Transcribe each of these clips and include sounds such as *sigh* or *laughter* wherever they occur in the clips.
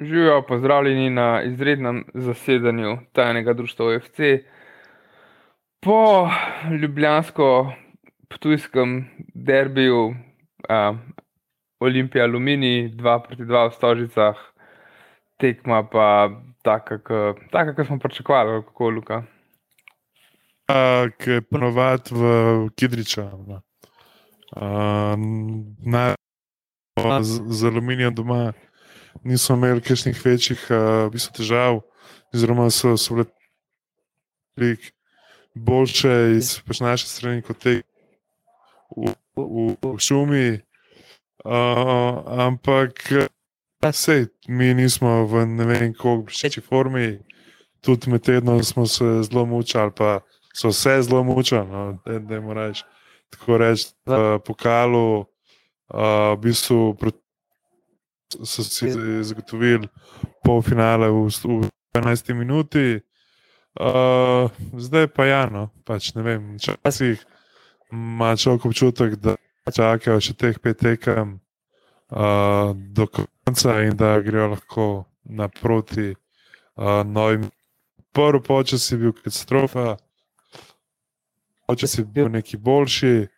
Živijo, pozdravljeni na izrednem zasedanju tajnega društva OFC. Po ljubljansko-ptujskem derbiju uh, Olimpija Alumini 2 proti 2 v Stožicah, tekma pa taka, kot smo pričakovali, kako Luka. Ki je ponovadi v Kidriča. Uh, z, z aluminijem doma niso imeli kakšnih večjih uh, težav, oziroma so, so bile veliko boljše iz pač naše strani kot te v, v, v šumi. Uh, ampak vse, mi nismo v ne vem, kako večji formi, tudi med tednom smo se zelo mučali, pa so se zelo mučali, no, da ne moreš. Tako reči, v pokalu, uh, v bistvu so si zagotovili polfinale v, v 11 minuti, uh, zdaj pa ja, no, pač ne vem, včasih ima človek občutek, da čakajo še teh pet tekem uh, do konca in da grejo lahko naproti uh, novim. Prvi počas je bil katastrofa, počas je bil neki boljši.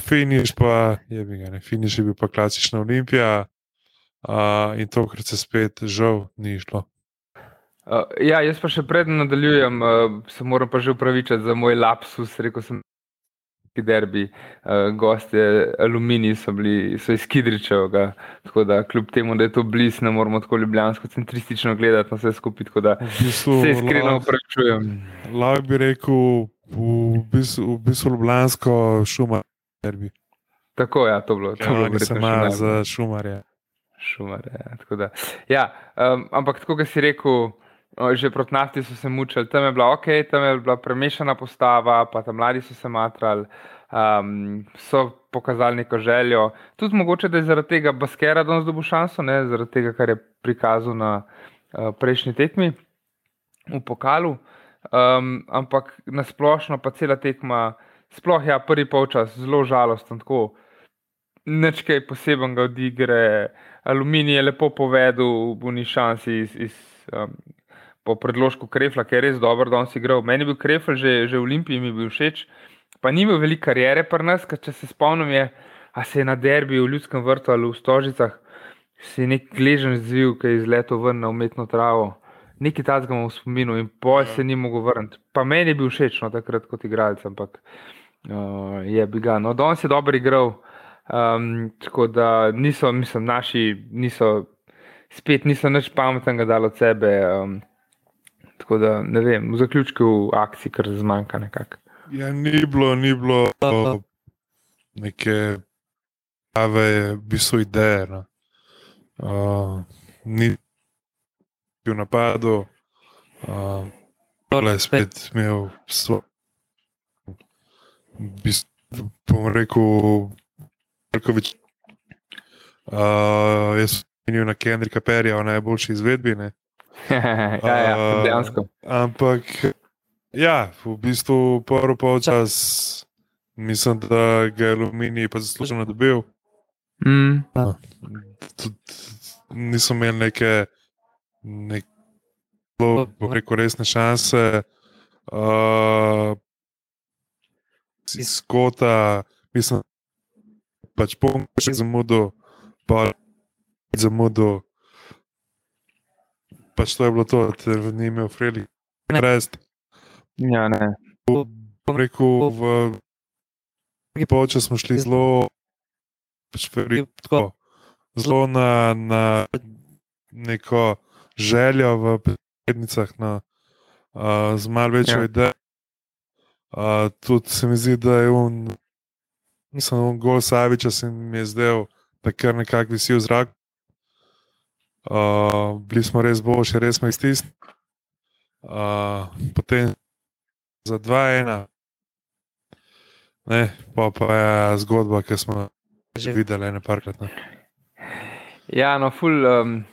Finiš pa je bil, ne, finiš je bil pa klasična olimpija uh, in tokrat se spet žal ni šlo. Uh, ja, jaz pa še predem nadaljujem, uh, se moram pa že upravičiti za moj lapsus, rekel sem. Derbi, uh, gostje Alumini so bili so iz Kidričeva, tako da kljub temu, da je to blizu, ne moramo tako ljubljansko centristično gledati na vse skupaj. Tako da v bistvu, se iskreno upravičujem. Lahko bi rekel, v bistvu, v bistvu ljubljansko šuma derbi. Tako je, ja, to bilo. To ja, bilo samo za šumarje. Šumarje, ja, ja, um, ampak tako, kot si rekel, že proti nafti so se mučili, tam je bila ok, tam je bila premešana postava, pa tam mladi so se matrali, um, so pokazali neko željo. Tudi mogoče, da je zaradi tega Baskera danes dobil šanso, ne, zaradi tega, kar je prikazal na uh, prejšnji tekmi v pokalu. Um, ampak nasplošno pa cela tekma. Sploh je ja, prvi polčas zelo žalosten, tako nekaj posebenega od igre. Aluminij je lepo povedal, v ni šansi iz, iz, um, po predložku Krefla, ki je res dobro, da on si igral. Meni je bil Krefl že, že v Olimpiji, mi je bil všeč, pa ni imel veliko karijere pri nas, ker če se spomnim, je, a se je na derbi v Ljudskem vrtu ali v Stožicah, si je nek gležen zvil, ki je izletel ven na umetno travo. Nekaj tazga v spominu in poj ja. se ni mogel vrniti. Pa meni je bil všeč no, takrat kot igralec, ampak uh, je bil ga. No, danes je dobro igral, um, tako da niso, mislim, naši, niso, spet niso nič pametnega dali od sebe. Um, tako da ne vem, v zaključku v akciji, kar zmanjka nekako. Ja, ni bilo, ni bilo neke prave, v bistvu ideje. No. Uh, ni bil napadu, uh, le spet imel svoj bom rekel, Velkovič. Uh, jaz sem menil na Kendrika Perija v najboljši izvedbi. *laughs* ja, ja, dejansko. Uh, ampak, ja, v bistvu prvi polčas, mislim, da ga je Alumini pa zasluženo dobil. Mm. Uh, nisem imel neke, zelo, bom rekel, resne šanse. Uh, iz kota, mislim, pač bom še zamudil, pa zamudil. Pač to je bilo to, da ni imel freli. Rest. Ja, ne. Bom rekel, v počas smo šli zelo, pač freli, tako, zelo na, na neko željo v prednicah, na, uh, z malo večjo ja. idejo tudi se mi zdi, da je on, mislim, on gol Saviča se mi je zdel, da kar nekako visi v zrak. Uh, bili smo res boljši, res smo iztisnili. Uh, potem za 2-1, pa, pa je zgodba, ki smo že videli nekajkrat. Ne. Ja, no, ful, um,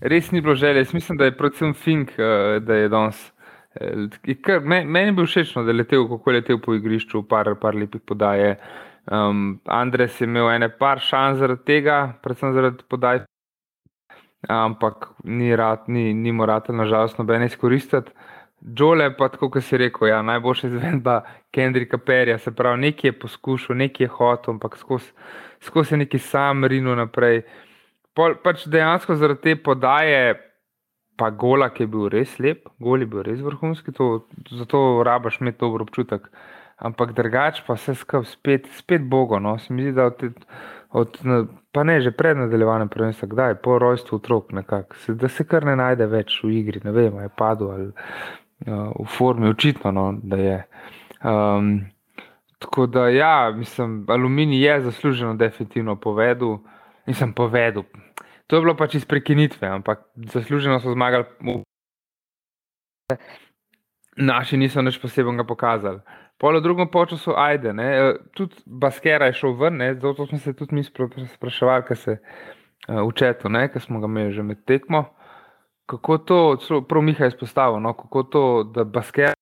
res ni bilo želje. Mislim, da je predvsem Fink, uh, da je danes. Kar, meni je bilo všeč, no, da je letel, kako je letel po igrišču, par, par lepih podaje. Um, Andres je imel ene par šans zaradi tega, predvsem zaradi podaj. ampak ni, ni, ni moral nažalost noben izkoristiti. Džole pa, kot si rekel, ja, najboljša izvedba Kendrika Perja, se pravi, nekaj je poskušal, nekaj je hotel, ampak skozi skos je neki sam rinu naprej. Pol, pač dejansko zaradi te podaje, pa gola, ki je bil res lep, gol je bil res vrhunski, to, zato rabaš imeti dober občutek. Ampak drugače pa vse skupaj spet, spet bogo. No. Se mi zdi, da od, od, pa ne že pred nadaljevanjem prvenstva, kdaj, po rojstvu otrok, nekak, se, da se kar ne najde več v igri, ne vem, je padel ali uh, v formi, očitno, no, da je. Um, tako da, ja, mislim, aluminij je zasluženo, definitivno povedal. Nisem povedal. To je bilo pač iz prekinitve, ampak zasluženo so zmagali. Naši niso nič posebnega pokazali. Polo drugem času, ajde, ne. E, tudi Baskera je šel ven, ne. zato smo se tudi mi spraševali, kaj se uh, v četu, ker smo ga imeli že med tekmo kako to, prav Miha je izpostavil, no, kako to, da basket.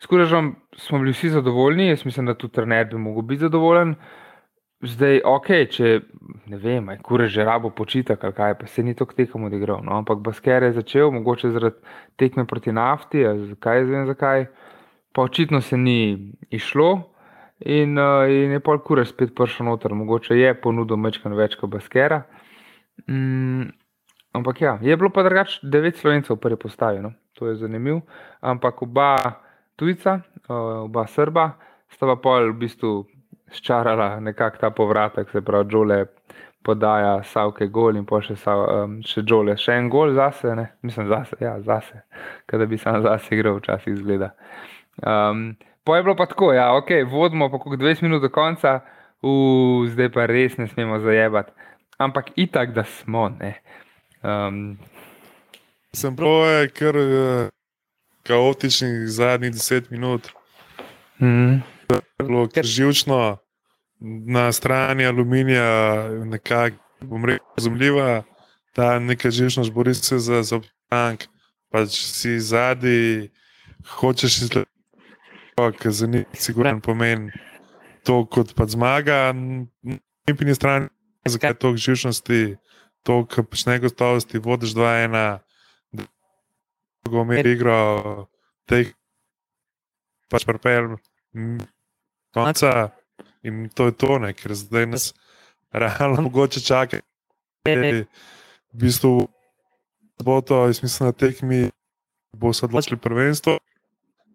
S kurežom smo bili vsi zadovoljni, jaz mislim, da tudi trener bi mogel biti zadovoljen. Zdaj, ok, če ne vem, aj kurež že rabo počitek ali kaj, pa se ni to tekom odigral. No, ampak Basker je začel, mogoče zaradi tekme proti nafti, zakaj zvem zakaj, pa očitno se ni išlo in, uh, in je pol kurež spet prišel noter, mogoče je ponudil mečkan več kot Baskera. Mm, Ampak ja, je bilo pa drugače devet slovencev v prvi postavi, no? to je zanimivo. Ampak oba tujca, oba srba, sta pa pol v bistvu ščarala nekako ta povratek, se pravi, Džole podaja Savke gol in pa še, um, še Džole, še en gol zase, ne? mislim zase, ja, zase, kada bi sam zase igral, včasih izgleda. Um, pa je bilo pa tako, ja, ok, vodimo pa kot 20 minut do konca, uh, zdaj pa res ne smemo zajebati. Ampak itak, da smo, ne. Um, Sem prav, je kaotičnih zadnjih deset minut. Mm. Zelo živčno na strani aluminija, nekako razumljiva, ta neka živčnost, bori se za obstanek, pač si zadnji, hočeš izgledati, ker za njih siguren pomen. To kot pa zmaga, na njih strani, zakaj je to živčnosti to, kar počne gotovosti, vodiš 2-1, da bo imel igro, pač prepel konca in to je to, ne, ker zdaj nas realno mogoče čaka. V bistvu bo to, jaz mislim, na tekmi bo se odločili prvenstvo.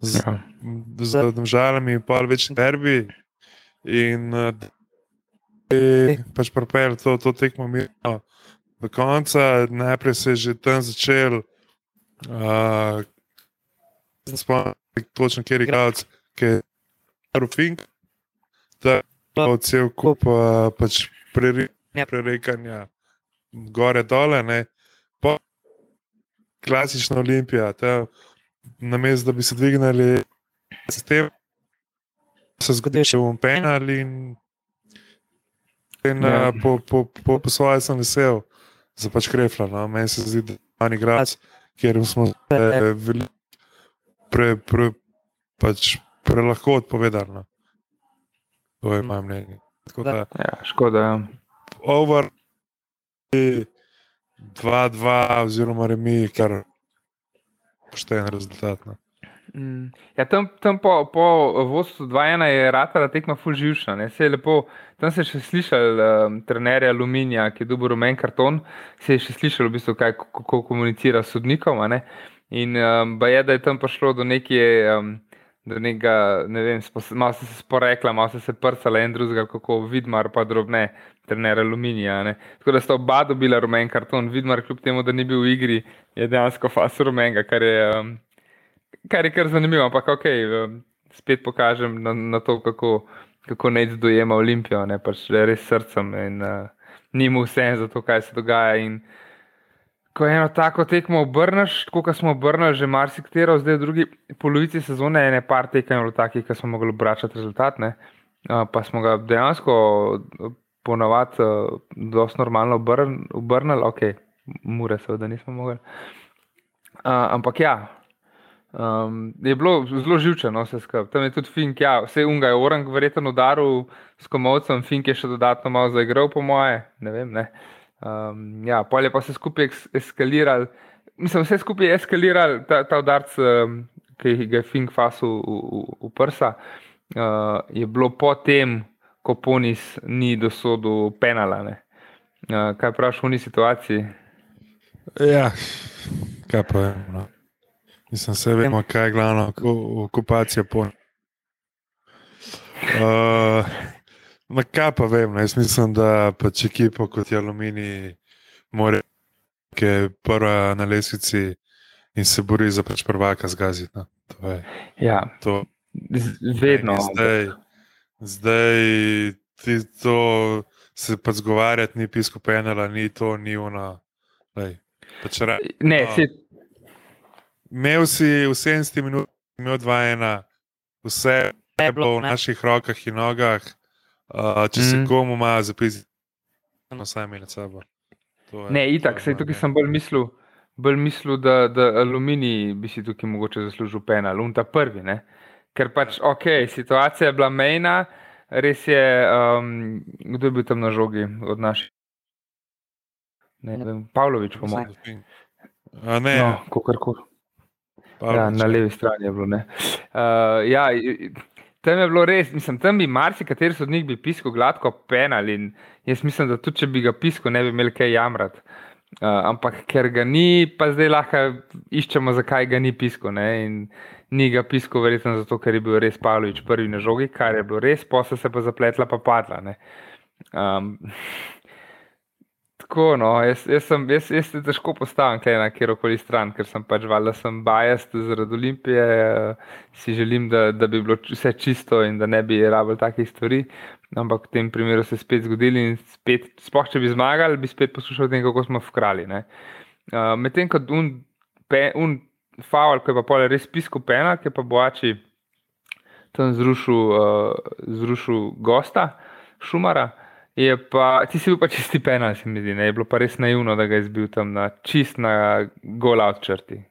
Z, ja. z državami, pa več derbi, in da je pač propel to, to tekmo mirno do konca, najprej se je že tam začel, uh, spomnim se točno, kjer je igralec, ki je Rufink, da je cel kup uh, pač prerekanja gore dole, ne. Pa klasična olimpija, na mestu, da bi se dvignili s tem, se zgodi še v penal in, in ja. uh, po, po, po, po svoje sem vesel za pač krefla. No? Meni se zdi, da je to igrač, kjer smo se pre, pre, pač prelahko odpovedali. No? To je moje mnenje. Da, ja, škoda. Ja. Over 2-2, oziroma remi, kar poštejen rezultat. No? Mm. Ja, tam tam po, po vodstvu 2-1 je ratala tekma full živčna. Se lepo, tam se je še slišal um, trener Aluminija, ki je dobil rumen karton, se je še slišal, v bistvu, kaj, kako komunicira s sodnikom. Ne? In um, je, da je tam prišlo do neke. Um, Do nekega, ne vem, malo so se sporekla, malo so se prcala en drugega, kako vidmar, pa drobne, trener aluminija. Ne. Tako da sta oba dobila rumen karton, vidmar, kljub temu, da ni bil v igri, je dejansko fas rumenga, kar je um, kar je kar zanimivo, ampak ok, spet pokažem na, na to, kako, kako nec dojema Olimpijo, ne pač res srcem in uh, ni mu vse za to, kaj se dogaja. In ko eno tako tekmo obrneš, kot smo obrnili že marsikatero, zdaj v drugi polovici sezone je nekaj tekem takih, ki smo mogli obračati rezultat, ne, uh, pa smo ga dejansko ponovadi uh, dosti normalno obrnili, ok, mure seveda nismo mogli. Uh, ampak ja, Um, je bilo zelo živčeno, vse skupaj. Tam je tudi Fink, ja, vse unga je orang, verjetno udaril s komovcem, Fink je še dodatno malo zaigral, po moje, ne vem. Ne. Um, ja, pol je pa se skupaj eks- eskaliral. Mislim, vse skupaj je eskaliral, ta, ta udarc, um, ki ga je Fink fasil v, v, v prsa, uh, je bilo potem, ko Ponis ni dosodil penala. ne. Uh, kaj praviš v uni situaciji? Ja, kaj pa vem. No. Mislim, se vemo, kaj je glavno, oku- okupacija po. Uh, na kaj pa vem, no, jaz mislim, da pač ekipa kot je Alumini, mora, ki je prva na lesvici in se bori za pač prvaka zgaziti. No. To je Ja, to. vedno. Zdaj, zdaj ti to se pa zgovarjati, ni pisko penala, ni to, ni ono. Lej, pač ra, Ne, No. se, imel si v 70 minutah, imel 2-1, vse je bilo v naših rokah in nogah. Uh, če si Mhm. komu ima zapisati, no, sami med sabo. To je- ne, itak, sej tukaj sem bolj mislil. Bolj mislil, da, da Aluminij bi si tukaj mogoče zaslužil penal, un ta prvi. Ne? Ker pač, ok, situacija je bila mejna, res je, um, kdo je bil tam na žogi od naših. Ne vem, Pavlović, po mojem. A ne, No, no, kakorkoli. Pavlović, Ja, na levi strani je bilo. ne. Uh, ja, tam je bilo res, mislim, tam bi marsikateri sodnik bi piskal gladko penal in jaz mislim, da tudi če bi ga piskal, ne bi imeli kaj jamrati. Uh, ampak ker ga ni, pa zdaj lahko iščemo, zakaj ga ni piskal. Ne? In ni ga piskal, verjetno zato, ker je bil res Pavlović prvi na žogi, kar je bilo res, posla se pa zapletla, pa padla. Um, Tako, no, jaz, jaz, sem, jaz, jaz se težko postavim na kjerkoli stran, ker sem pač valjda sem bajast zaradi Olimpije, si želim, da, da bi bilo vse čisto in da ne bi rabili takih stvari, ampak v tem primeru se je spet zgodili in spet, sploh če bi zmagali, bi spet poslušali o tem, kako smo vkrali. Uh, Medtem ko un, pe, un faul, ki je pa pol res pisko pena, ki je pa boači tam zrušil, uh, zrušil gosta, šumara. Je pa, ti si bil pa čisti penal, se mi zdi. Ne? Je bilo pa res naivno, da ga je zbil tam na čist na gol out črti.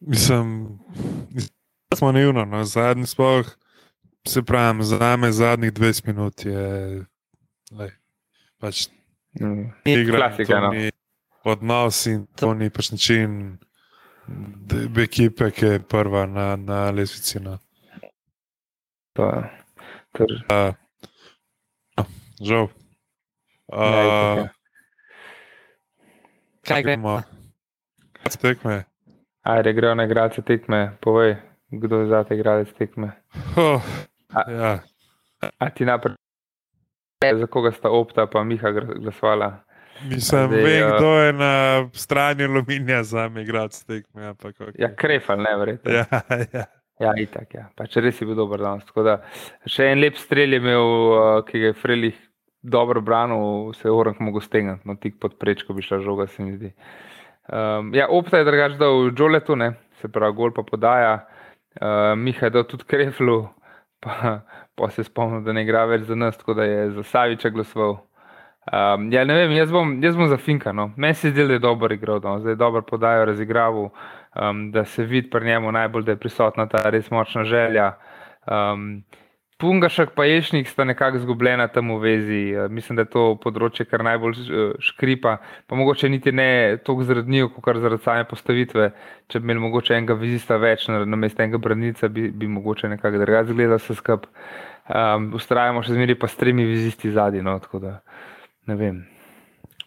Mislim, smo naivno, no, zadnji sploh, se pravi, za me zadnjih 20 minut je, lej, pač Mm. igra, Klasika, no. ni odnos in to ni pač način ekipe, ki je prva na, na lesvici. No. To, je- je- Uh, žal. ja, Uh, ja. Kaj gre? gremo. Tekme. Ajde, grejo na igralce tekme, povej, kdo je za te igralce tekme. Oh, A- ja. A ti naprej, za koga sta opta, pa Miha glasovala. Mislim, Zdaj, vem, uh, kdo je na strani aluminija za me igrati tekme. Ampak, okay. Ja, krefal, ne verjetno. ja, *laughs* ja. Ja, itak, ja. Pač res je bil dober danes. Tako da še en lep strel je imel, uh, ki ga je Frelih dobro branil, se je orang mogel stegniti, no tik pod prečko bi šla žoga, se mi zdi. Um, ja, opta je drugač dal Džoletu, ne, se pravi, gol pa podaja. Uh, Miha je dal tudi Kreflu, pa, pa se spomnil, da ne igra več za nas, tako da je za Saviča glasoval. Um, ja, ne vem, jaz bom, jaz bom za Finka. No. Meni se zdi, da je dobro igral, no. zdaj je dobro podajo razigraval, um, da se vidi pri njemu najbolj, da je prisotna ta res močna želja. Um, Pungašek pa Ješnik sta nekako izgubljena tam v vezi. Uh, mislim, da je to področje, kar najbolj uh, škripa, pa mogoče niti ne toliko zaradi njih, kot zaradi same postavitve. Če bi imeli mogoče enega vizista več, na, na mestu enega branilca, bi, bi mogoče nekako drugače izgledal vse skupaj. Um, ustrajamo še zmeraj pa s tremi vizisti zadnji. No, tako da ne vem.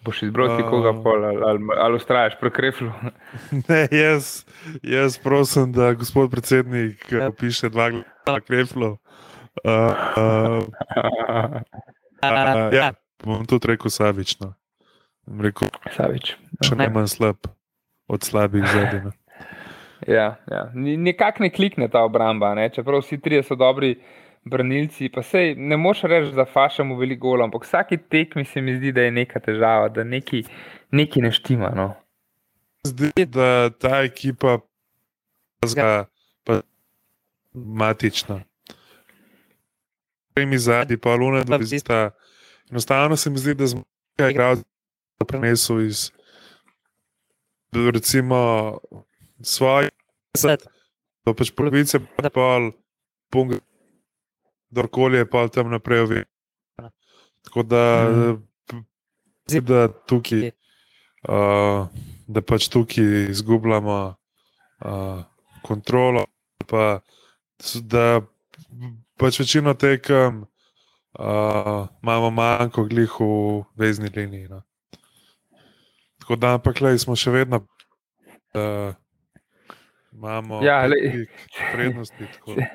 Boš izbral ti koga, Um. pol, ali, ali, ali ustrajaš pri kreflu. *laughs* Ne, jaz, jaz prosim, da gospod predsednik Ja. piše dva glava kreflov. Uh, uh, uh, ja, bom tudi rekel savično. Rekel, Savič. še Ne. najmanj slab od slabih zadnjih. *laughs* Ja, ja. Ni- Nekako ne klikne ta obramba, ne? čeprav vsi trije so dobri branilci. Pa sej ne moš reči, da fašamo veliko golov, ampak vsaki tekmi se mi zdi, da je neka težava, da neki, neki ne štima. No. Zdi, da ta ekipa zga pa matična. Premi zadnji, pa Luna, da bi sta. Enostavno se mi zdi, da smo nekaj igralcev prenesel iz recimo svoje, da pač polovice, pa pol, punga, kdorkoli je pa tam naprej ovi. Tako da Mhm. p- da tukaj, uh, da pač tukaj izgubljamo uh, kontrolo, pa da pač večino tekem uh, imamo manjko glih v vezni liniji. No. Tako da, ampak le smo še vedno, uh, imamo Ja, prednosti. tako da.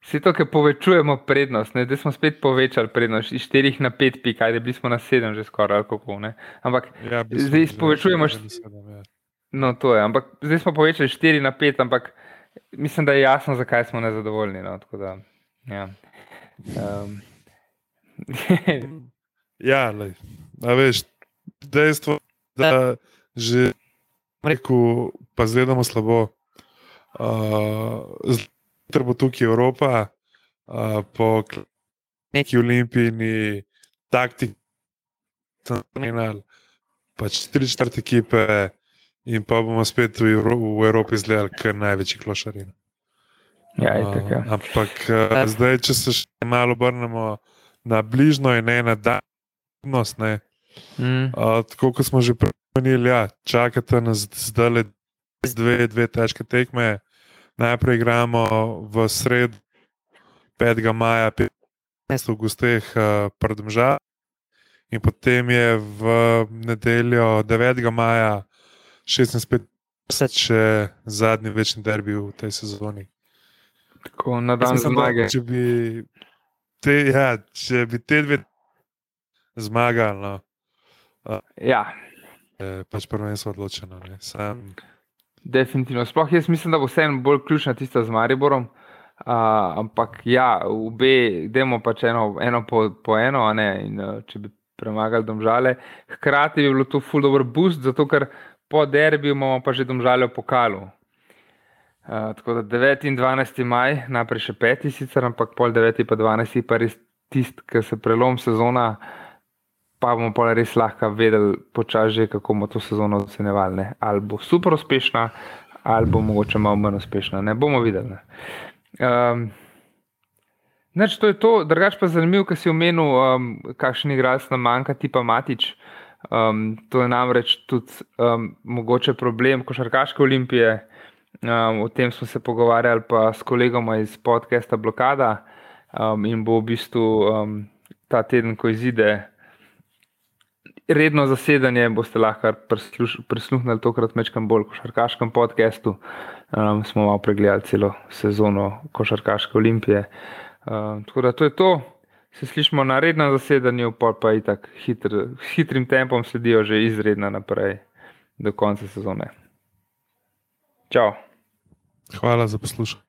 Vse to, ki povečujemo prednost, ne, zdaj smo spet povečali prednost iz 4 na 5, pik, ajde, bili smo na 7 že skoraj, kako ne. Ampak, Ja, Zdaj povečujemo že št- sedem, ja. no, to je. Ampak zdaj smo povečali 4 na 5, ampak mislim, da je jasno, zakaj smo nezadovoljni. No, da, ja. um, *laughs* Ja, lej. Veš, dejstvo, da že rekel, pa zgledamo slabo. Uh, Zdaj bo tukaj Evropa, uh, po neki olimpijini taktik, trenirali, pač tri četrt ekipe, in pa bomo spet v, Evro v Evropi izgledali, kar največji klošari. ja, itak, ja. Uh, ampak uh, zdaj, če se še malo obrnemo na bližnjo in ne na daljnost, ne, Mm, uh, tako kot smo že premenili, ja, čakate nas zdaj le dve, dve težke tekme. Najprej igramo v sredo 5. maja, 15. v gosteh uh, Prdmža, in potem je v nedeljo 9. maja 16. še zadnji večni derbi v tej sezoni. tako na dan zmage. Če bi te, ja, če bi te dve zmagali, no, Ja, je pač prvenstvo odločeno. ne. Sam, definitivno. Sploh jaz mislim, da bo vseeno bolj ključna tista z Mariborom. Uh, ampak ja, obe, dajmo pač eno, eno po, po eno, a ne, in uh, če bi premagali domžale. Hkrati bi bilo to ful dobr boost, zato ker po derbiju imamo pa že domžale v pokalu. Uh, tako da 9 in 12 maj, najprej še 5, sicer, ampak pol 9 pa 12 pa res tisti, ki se prelom sezona, pa bomo pa res lahko vedeli počasi, kako bomo to sezono ocenjevali. Ali bo super uspešna, ali bo mogoče malo manj uspešna. Ne bomo videli. Ne? Um, Neč, to je to, drugač pa zanimivo, ker si omenil, um, kakšen igralec nam manjka, tipa Matič. Um, to je namreč tudi um, mogoče problem košarkaške olimpije. Um, o tem smo se pogovarjali pa s kolegoma iz podcasta Blokada um, in bo v bistvu um, ta teden, ko izide redno zasedanje, boste lahko prisluš- prisluhnili tokrat mečkam bolj košarkaškem podkastu. Um, smo malo pregledali celo sezono košarkaške olimpije. Um, tako da to je to. Se slišimo na rednem zasedanju, pa pa je tako hitr, hitrim tempom sledijo že izredno naprej do konca sezone. Čau. hvala za poslušanje.